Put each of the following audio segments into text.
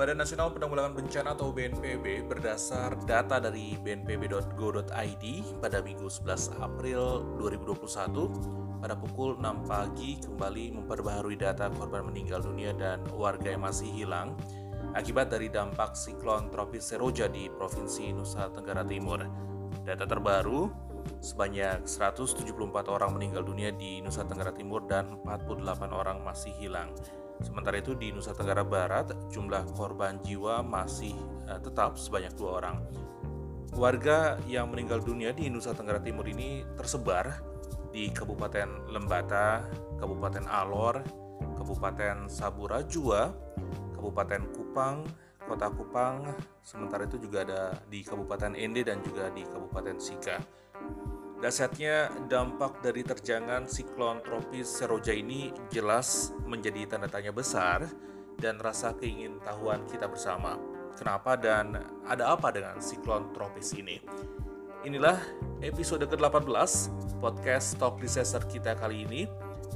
Badan Nasional Penanggulangan Bencana atau BNPB berdasar data dari bnpb.go.id pada Minggu 11 April 2021 pada pukul 6 pagi kembali memperbaharui data korban meninggal dunia dan warga yang masih hilang akibat dari dampak siklon tropis Seroja di Provinsi Nusa Tenggara Timur. Data terbaru, sebanyak 174 orang meninggal dunia di Nusa Tenggara Timur dan 48 orang masih hilang. Sementara itu di Nusa Tenggara Barat jumlah korban jiwa masih uh, tetap sebanyak dua orang. Warga yang meninggal dunia di Nusa Tenggara Timur ini tersebar di Kabupaten Lembata, Kabupaten Alor, Kabupaten Sabura Jua, Kabupaten Kupang, Kota Kupang, sementara itu juga ada di Kabupaten Ende dan juga di Kabupaten Sika. Dasarnya dampak dari terjangan siklon tropis Seroja ini jelas menjadi tanda tanya besar dan rasa keingintahuan kita bersama. Kenapa dan ada apa dengan siklon tropis ini? Inilah episode ke-18 podcast Talk Disaster kita kali ini,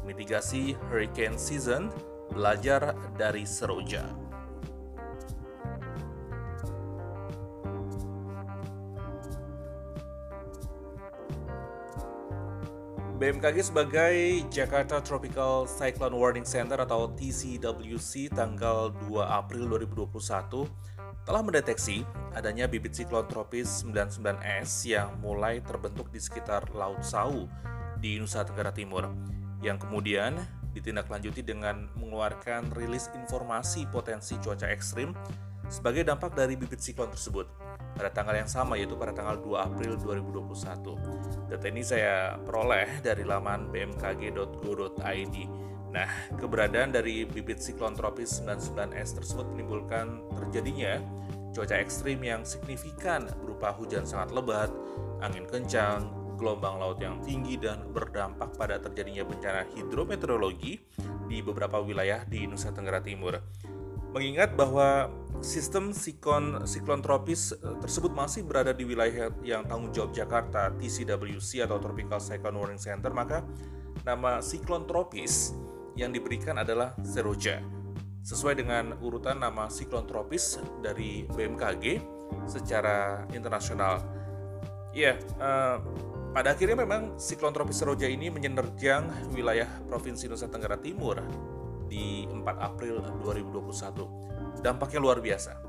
mitigasi hurricane season, belajar dari Seroja. BMKG sebagai Jakarta Tropical Cyclone Warning Center atau TCWC tanggal 2 April 2021 telah mendeteksi adanya bibit siklon tropis 99S yang mulai terbentuk di sekitar Laut Sau di Nusa Tenggara Timur yang kemudian ditindaklanjuti dengan mengeluarkan rilis informasi potensi cuaca ekstrim sebagai dampak dari bibit siklon tersebut pada tanggal yang sama yaitu pada tanggal 2 April 2021. Data ini saya peroleh dari laman bmkg.go.id. Nah, keberadaan dari bibit siklon tropis 99S tersebut menimbulkan terjadinya cuaca ekstrim yang signifikan berupa hujan sangat lebat, angin kencang, gelombang laut yang tinggi dan berdampak pada terjadinya bencana hidrometeorologi di beberapa wilayah di Nusa Tenggara Timur. Mengingat bahwa sistem siklon siklon tropis eh, tersebut masih berada di wilayah yang tanggung jawab Jakarta TCWC atau Tropical Cyclone Warning Center, maka nama siklon tropis yang diberikan adalah Seroja. Sesuai dengan urutan nama siklon tropis dari BMKG secara internasional. Ya, uh, pada akhirnya memang siklon tropis Seroja ini menerjang wilayah Provinsi Nusa Tenggara Timur di 4 April 2021. Dampaknya luar biasa.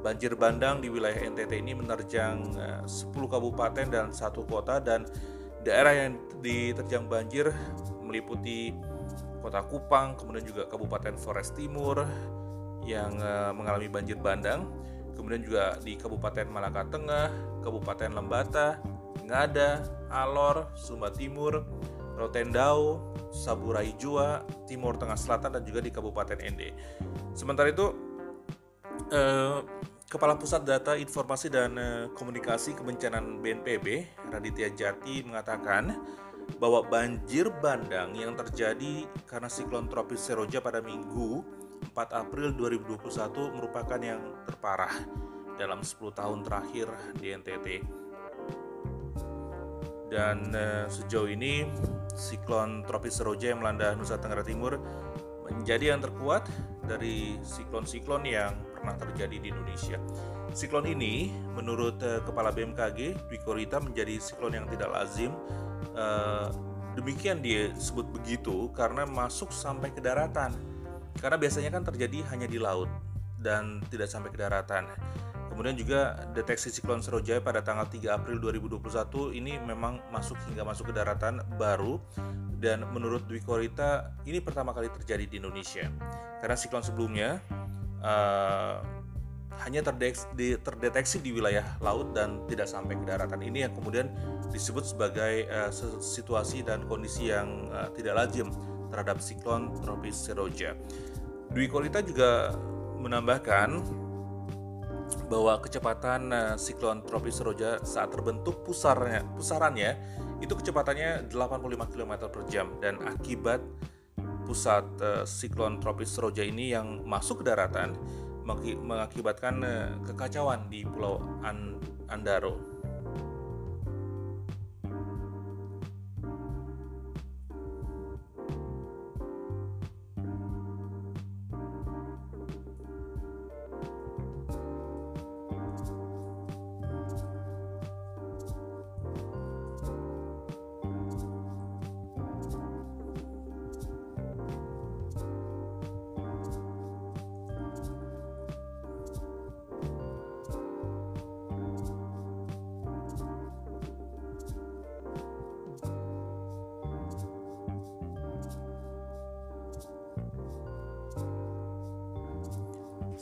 Banjir bandang di wilayah NTT ini menerjang 10 eh, kabupaten dan satu kota dan daerah yang diterjang banjir meliputi Kota Kupang, kemudian juga Kabupaten Flores Timur yang eh, mengalami banjir bandang, kemudian juga di Kabupaten Malaka Tengah, Kabupaten Lembata, Ngada, Alor, Sumba Timur, Rotendao, Saburai Jua, Timur Tengah Selatan dan juga di Kabupaten Ende. Sementara itu eh, Kepala Pusat Data Informasi dan eh, Komunikasi Kebencanaan BNPB, Raditya Jati mengatakan bahwa banjir bandang yang terjadi karena siklon tropis Seroja pada Minggu 4 April 2021 merupakan yang terparah dalam 10 tahun terakhir di NTT. Dan uh, sejauh ini siklon tropis Seroja yang melanda Nusa Tenggara Timur menjadi yang terkuat dari siklon-siklon yang pernah terjadi di Indonesia. Siklon ini, menurut uh, Kepala BMKG, Dwi Korita menjadi siklon yang tidak lazim. Uh, demikian disebut begitu karena masuk sampai ke daratan. Karena biasanya kan terjadi hanya di laut dan tidak sampai ke daratan. Kemudian juga deteksi siklon Seroja pada tanggal 3 April 2021 ini memang masuk hingga masuk ke daratan baru dan menurut Dwi Korita ini pertama kali terjadi di Indonesia. Karena siklon sebelumnya uh, hanya terdeteksi di, terdeteksi di wilayah laut dan tidak sampai ke daratan. Ini yang kemudian disebut sebagai uh, situasi dan kondisi yang uh, tidak lazim terhadap siklon tropis Seroja. Dwi Korita juga menambahkan bahwa kecepatan uh, siklon tropis Seroja saat terbentuk pusarnya, pusarannya itu kecepatannya 85 km per jam dan akibat pusat uh, siklon tropis Seroja ini yang masuk ke daratan mengakibatkan uh, kekacauan di Pulau Andaro.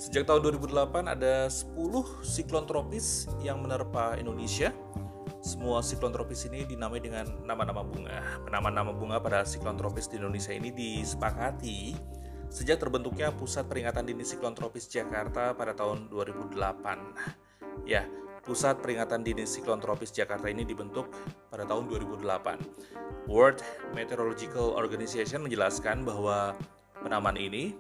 Sejak tahun 2008 ada 10 siklon tropis yang menerpa Indonesia. Semua siklon tropis ini dinamai dengan nama-nama bunga. Nama-nama bunga pada siklon tropis di Indonesia ini disepakati sejak terbentuknya Pusat Peringatan Dini Siklon Tropis Jakarta pada tahun 2008. Ya, Pusat Peringatan Dini Siklon Tropis Jakarta ini dibentuk pada tahun 2008. World Meteorological Organization menjelaskan bahwa penamaan ini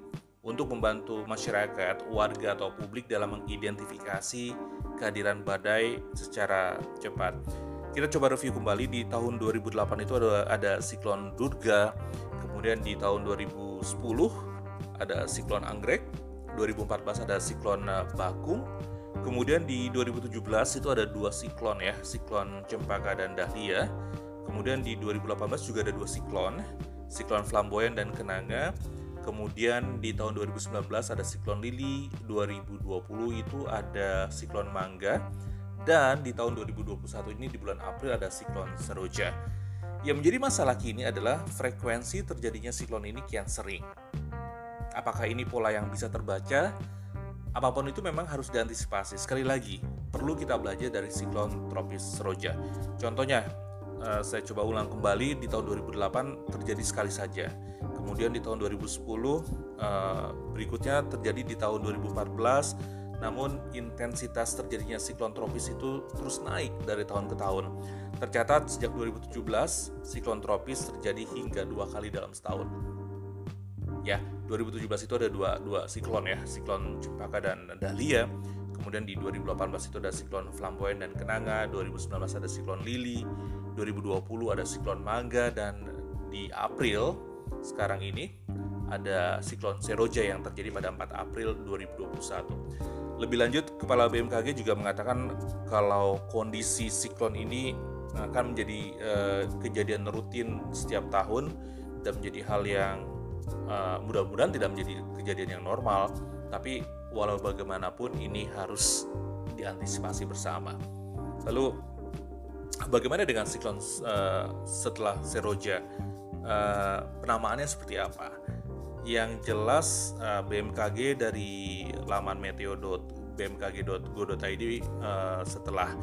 untuk membantu masyarakat, warga atau publik dalam mengidentifikasi kehadiran badai secara cepat. Kita coba review kembali di tahun 2008 itu ada ada siklon Durga, kemudian di tahun 2010 ada siklon Anggrek, 2014 ada siklon eh, Bakung, kemudian di 2017 itu ada dua siklon ya, siklon Cempaka dan Dahlia. Kemudian di 2018 juga ada dua siklon, siklon Flamboyan dan Kenanga. Kemudian di tahun 2019 ada siklon Lili, 2020 itu ada siklon Mangga, dan di tahun 2021 ini di bulan April ada siklon Seroja. Yang menjadi masalah kini adalah frekuensi terjadinya siklon ini kian sering. Apakah ini pola yang bisa terbaca? Apa pun itu memang harus diantisipasi. Sekali lagi, perlu kita belajar dari siklon tropis Seroja. Contohnya, eh, saya coba ulang kembali di tahun 2008 terjadi sekali saja kemudian di tahun 2010 uh, eh, berikutnya terjadi di tahun 2014 namun intensitas terjadinya siklon tropis itu terus naik dari tahun ke tahun. Tercatat sejak 2017 siklon tropis terjadi hingga dua kali dalam setahun. Ya 2017 itu ada dua, dua siklon ya siklon Cempaka dan Dahlia. Kemudian di 2018 itu ada siklon Flamboyan dan Kenanga 2019 ada siklon Lili 2020 ada siklon Mangga dan di April sekarang ini ada siklon Seroja yang terjadi pada 4 April 2021. Lebih lanjut, Kepala BMKG juga mengatakan kalau kondisi siklon ini akan menjadi uh, kejadian rutin setiap tahun dan menjadi hal yang uh, mudah-mudahan tidak menjadi kejadian yang normal, tapi walau bagaimanapun ini harus diantisipasi bersama. Lalu bagaimana dengan siklon uh, setelah Seroja? Uh, penamaannya seperti apa. Yang jelas uh, eh, BMKG dari laman meteo.bmkg.go.id uh, eh, setelah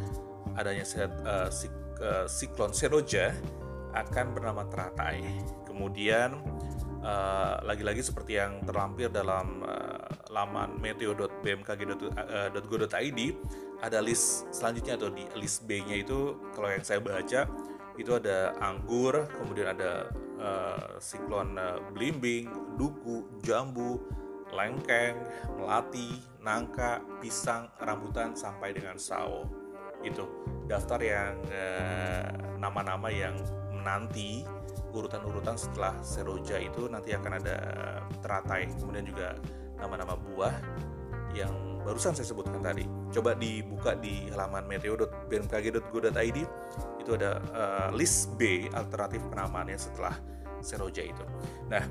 adanya set, uh, sik, uh, siklon Seroja akan bernama Teratai. Kemudian lagi-lagi uh, seperti yang terlampir dalam uh, laman meteo.bmkg.go.id ada list selanjutnya atau di list B-nya itu kalau yang saya baca itu ada anggur, kemudian ada uh, siklon uh, belimbing, duku, jambu, lengkeng, melati, nangka, pisang, rambutan sampai dengan sawo. Itu daftar yang uh, nama-nama uh, yang menanti urutan-urutan setelah seroja itu nanti akan ada teratai, kemudian juga nama-nama buah yang barusan saya sebutkan tadi. Coba dibuka di halaman meteo.bmkg.go.id itu ada uh, list B alternatif penamaannya setelah Seroja itu. Nah,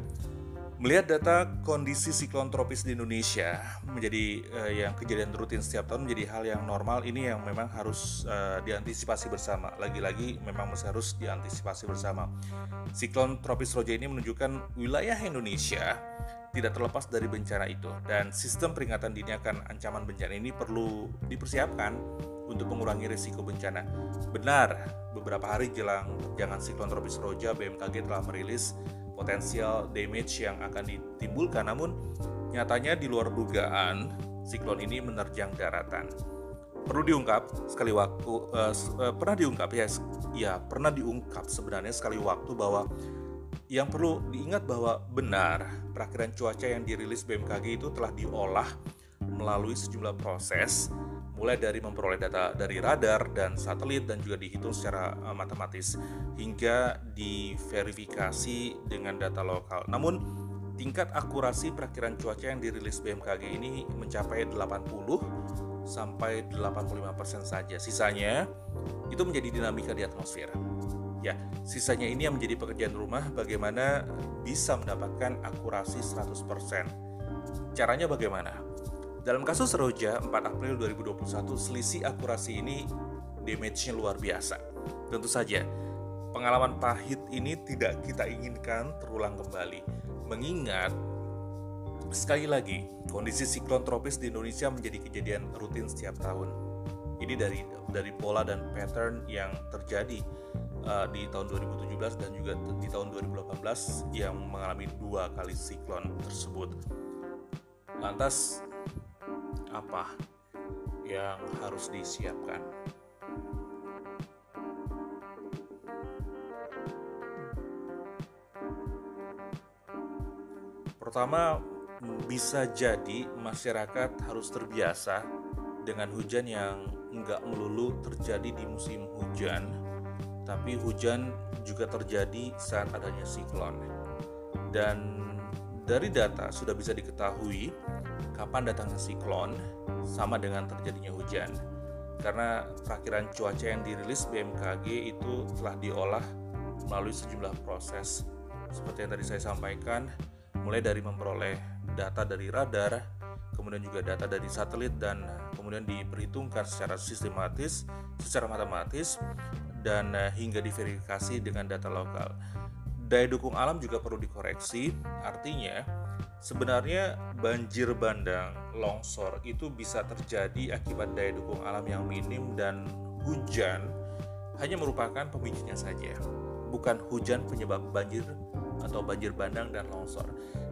melihat data kondisi siklon tropis di Indonesia menjadi uh, yang kejadian rutin setiap tahun menjadi hal yang normal ini yang memang harus uh, diantisipasi bersama. Lagi-lagi memang masih harus diantisipasi bersama. Siklon tropis Roja ini menunjukkan wilayah Indonesia tidak terlepas dari bencana itu dan sistem peringatan dini akan ancaman bencana ini perlu dipersiapkan untuk mengurangi risiko bencana. Benar, beberapa hari jelang terjangan siklon tropis Roja, BMKG telah merilis potensial damage yang akan ditimbulkan. Namun, nyatanya di luar dugaan, siklon ini menerjang daratan. Perlu diungkap sekali waktu, uh, pernah diungkap ya, ya pernah diungkap sebenarnya sekali waktu bahwa yang perlu diingat bahwa benar perakhiran cuaca yang dirilis BMKG itu telah diolah melalui sejumlah proses mulai dari memperoleh data dari radar dan satelit dan juga dihitung secara uh, matematis hingga diverifikasi dengan data lokal. Namun tingkat akurasi perakhiran cuaca yang dirilis BMKG ini mencapai 80 sampai 85% saja. Sisanya itu menjadi dinamika di atmosfer. Ya, sisanya ini yang menjadi pekerjaan rumah bagaimana bisa mendapatkan akurasi 100%. Caranya bagaimana? Dalam kasus Roja 4 April 2021, selisih akurasi ini damage-nya luar biasa. Tentu saja, pengalaman pahit ini tidak kita inginkan terulang kembali. Mengingat Sekali lagi, kondisi siklon tropis di Indonesia menjadi kejadian rutin setiap tahun. Ini dari dari pola dan pattern yang terjadi uh, di tahun 2017 dan juga di tahun 2018 yang mengalami dua kali siklon tersebut. Lantas apa yang harus disiapkan? Pertama, bisa jadi masyarakat harus terbiasa dengan hujan yang nggak melulu terjadi di musim hujan, tapi hujan juga terjadi saat adanya siklon. Dan dari data sudah bisa diketahui kapan datangnya siklon sama dengan terjadinya hujan. Karena perakhiran cuaca yang dirilis BMKG itu telah diolah melalui sejumlah proses. Seperti yang tadi saya sampaikan, mulai dari memperoleh data dari radar, kemudian juga data dari satelit dan kemudian diperhitungkan secara sistematis, secara matematis dan eh, hingga diverifikasi dengan data lokal. Daya dukung alam juga perlu dikoreksi, artinya sebenarnya banjir bandang, longsor itu bisa terjadi akibat daya dukung alam yang minim dan hujan hanya merupakan pemicunya saja, bukan hujan penyebab banjir atau banjir bandang dan longsor.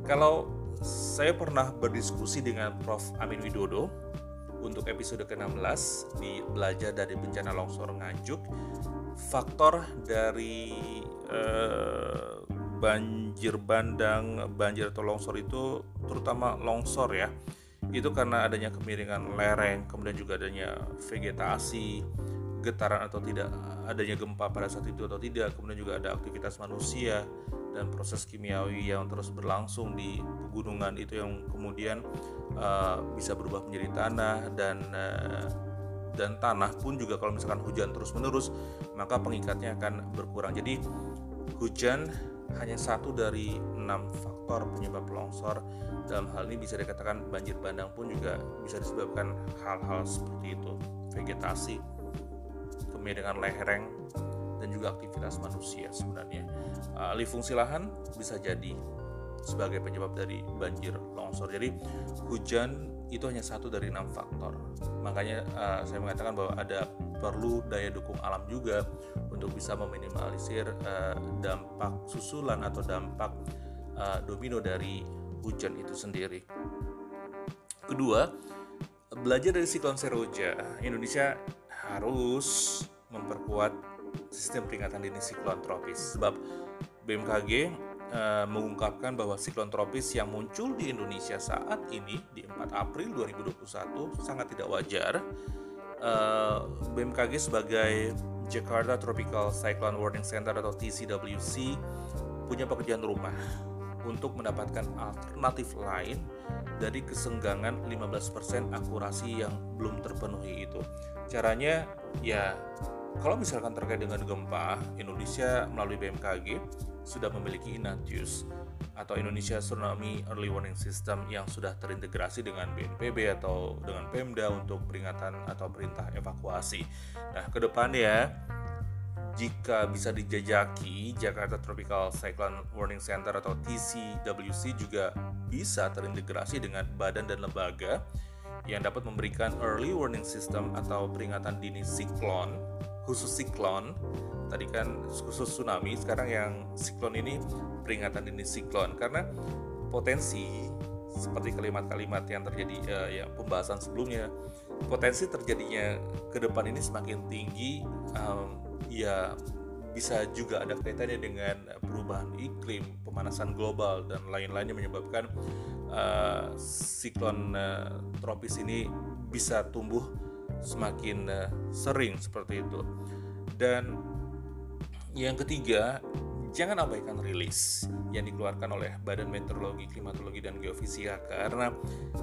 Kalau saya pernah berdiskusi dengan Prof. Amin Widodo untuk episode ke-16 di Belajar dari Bencana Longsor Nganjuk, faktor dari eh, banjir bandang, banjir atau longsor itu terutama longsor ya. Itu karena adanya kemiringan lereng, kemudian juga adanya vegetasi, getaran atau tidak adanya gempa pada saat itu atau tidak, kemudian juga ada aktivitas manusia, dan proses kimiawi yang terus berlangsung di pegunungan itu yang kemudian uh, bisa berubah menjadi tanah dan uh, dan tanah pun juga kalau misalkan hujan terus menerus maka pengikatnya akan berkurang jadi hujan hanya satu dari enam faktor penyebab longsor dalam hal ini bisa dikatakan banjir bandang pun juga bisa disebabkan hal-hal seperti itu vegetasi kemiringan lereng dan juga aktivitas manusia sebenarnya uh, alih fungsi lahan bisa jadi sebagai penyebab dari banjir longsor. Jadi hujan itu hanya satu dari enam faktor. Makanya uh, saya mengatakan bahwa ada perlu daya dukung alam juga untuk bisa meminimalisir uh, dampak susulan atau dampak uh, domino dari hujan itu sendiri. Kedua, belajar dari siklon seroja, Indonesia harus memperkuat sistem peringatan dini siklon tropis sebab BMKG uh, mengungkapkan bahwa siklon tropis yang muncul di Indonesia saat ini di 4 April 2021 sangat tidak wajar. Uh, eh, BMKG sebagai Jakarta Tropical Cyclone Warning Center atau TCWC punya pekerjaan rumah untuk mendapatkan alternatif lain dari kesenggangan 15% akurasi yang belum terpenuhi itu. Caranya ya kalau misalkan terkait dengan gempa, Indonesia melalui BMKG sudah memiliki Inatius atau Indonesia Tsunami Early Warning System yang sudah terintegrasi dengan BNPB atau dengan Pemda untuk peringatan atau perintah evakuasi. Nah, ke depannya jika bisa dijajaki, Jakarta Tropical Cyclone Warning Center atau TCWC juga bisa terintegrasi dengan badan dan lembaga yang dapat memberikan early warning system atau peringatan dini siklon khusus siklon tadi kan khusus tsunami sekarang yang siklon ini peringatan dini siklon karena potensi seperti kalimat-kalimat yang terjadi uh, ya pembahasan sebelumnya potensi terjadinya ke depan ini semakin tinggi um, ya bisa juga ada kaitannya dengan perubahan iklim, pemanasan global dan lain-lainnya menyebabkan uh, siklon uh, tropis ini bisa tumbuh semakin uh, sering seperti itu. Dan yang ketiga, jangan abaikan rilis yang dikeluarkan oleh Badan Meteorologi, Klimatologi dan Geofisika karena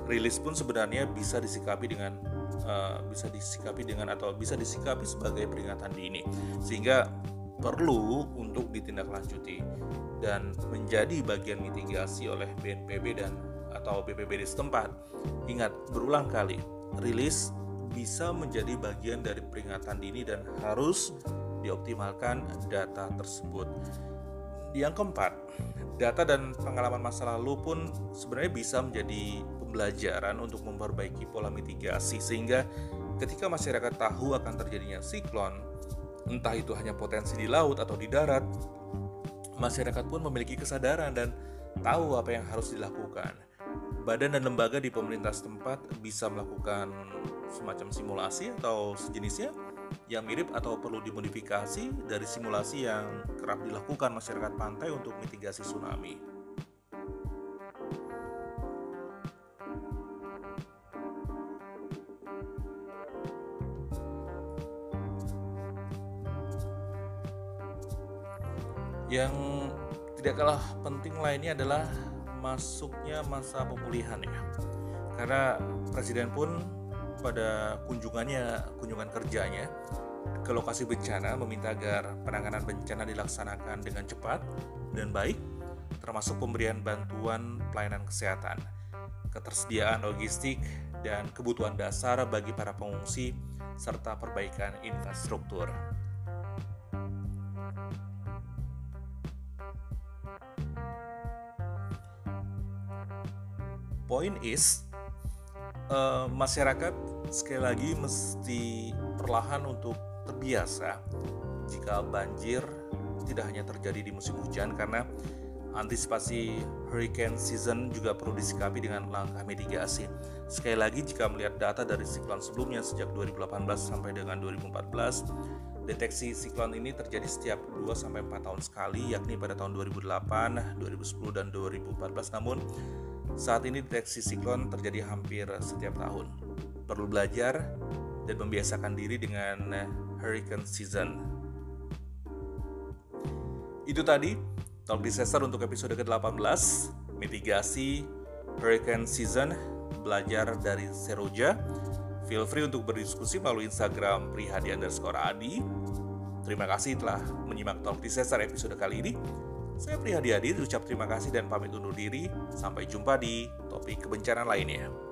rilis pun sebenarnya bisa disikapi dengan uh, bisa disikapi dengan atau bisa disikapi sebagai peringatan dini sehingga perlu untuk ditindaklanjuti dan menjadi bagian mitigasi oleh BNPB dan atau BPBD setempat. Ingat berulang kali, rilis bisa menjadi bagian dari peringatan dini dan harus dioptimalkan data tersebut. Yang keempat, data dan pengalaman masa lalu pun sebenarnya bisa menjadi pembelajaran untuk memperbaiki pola mitigasi sehingga ketika masyarakat tahu akan terjadinya siklon, entah itu hanya potensi di laut atau di darat, masyarakat pun memiliki kesadaran dan tahu apa yang harus dilakukan. Badan dan lembaga di pemerintah setempat bisa melakukan semacam simulasi atau sejenisnya yang mirip atau perlu dimodifikasi dari simulasi yang kerap dilakukan masyarakat pantai untuk mitigasi tsunami. Yang tidak kalah penting lainnya adalah masuknya masa pemulihan ya. Karena presiden pun pada kunjungannya, kunjungan kerjanya ke lokasi bencana meminta agar penanganan bencana dilaksanakan dengan cepat dan baik, termasuk pemberian bantuan pelayanan kesehatan, ketersediaan logistik, dan kebutuhan dasar bagi para pengungsi, serta perbaikan infrastruktur. point is uh, masyarakat sekali lagi mesti perlahan untuk terbiasa jika banjir tidak hanya terjadi di musim hujan karena antisipasi hurricane season juga perlu disikapi dengan langkah mitigasi. Sekali lagi jika melihat data dari siklon sebelumnya sejak 2018 sampai dengan 2014, deteksi siklon ini terjadi setiap 2 sampai 4 tahun sekali yakni pada tahun 2008, 2010 dan 2014. Namun saat ini deteksi siklon terjadi hampir setiap tahun. Perlu belajar dan membiasakan diri dengan hurricane season. Itu tadi Talk Disaster untuk episode ke-18, mitigasi hurricane season, belajar dari Seroja. Feel free untuk berdiskusi melalui Instagram prihadi underscore adi. Terima kasih telah menyimak Talk Disaster episode kali ini. Saya Prihadi Hadir ucap terima kasih dan pamit undur diri. Sampai jumpa di topik kebencanaan lainnya.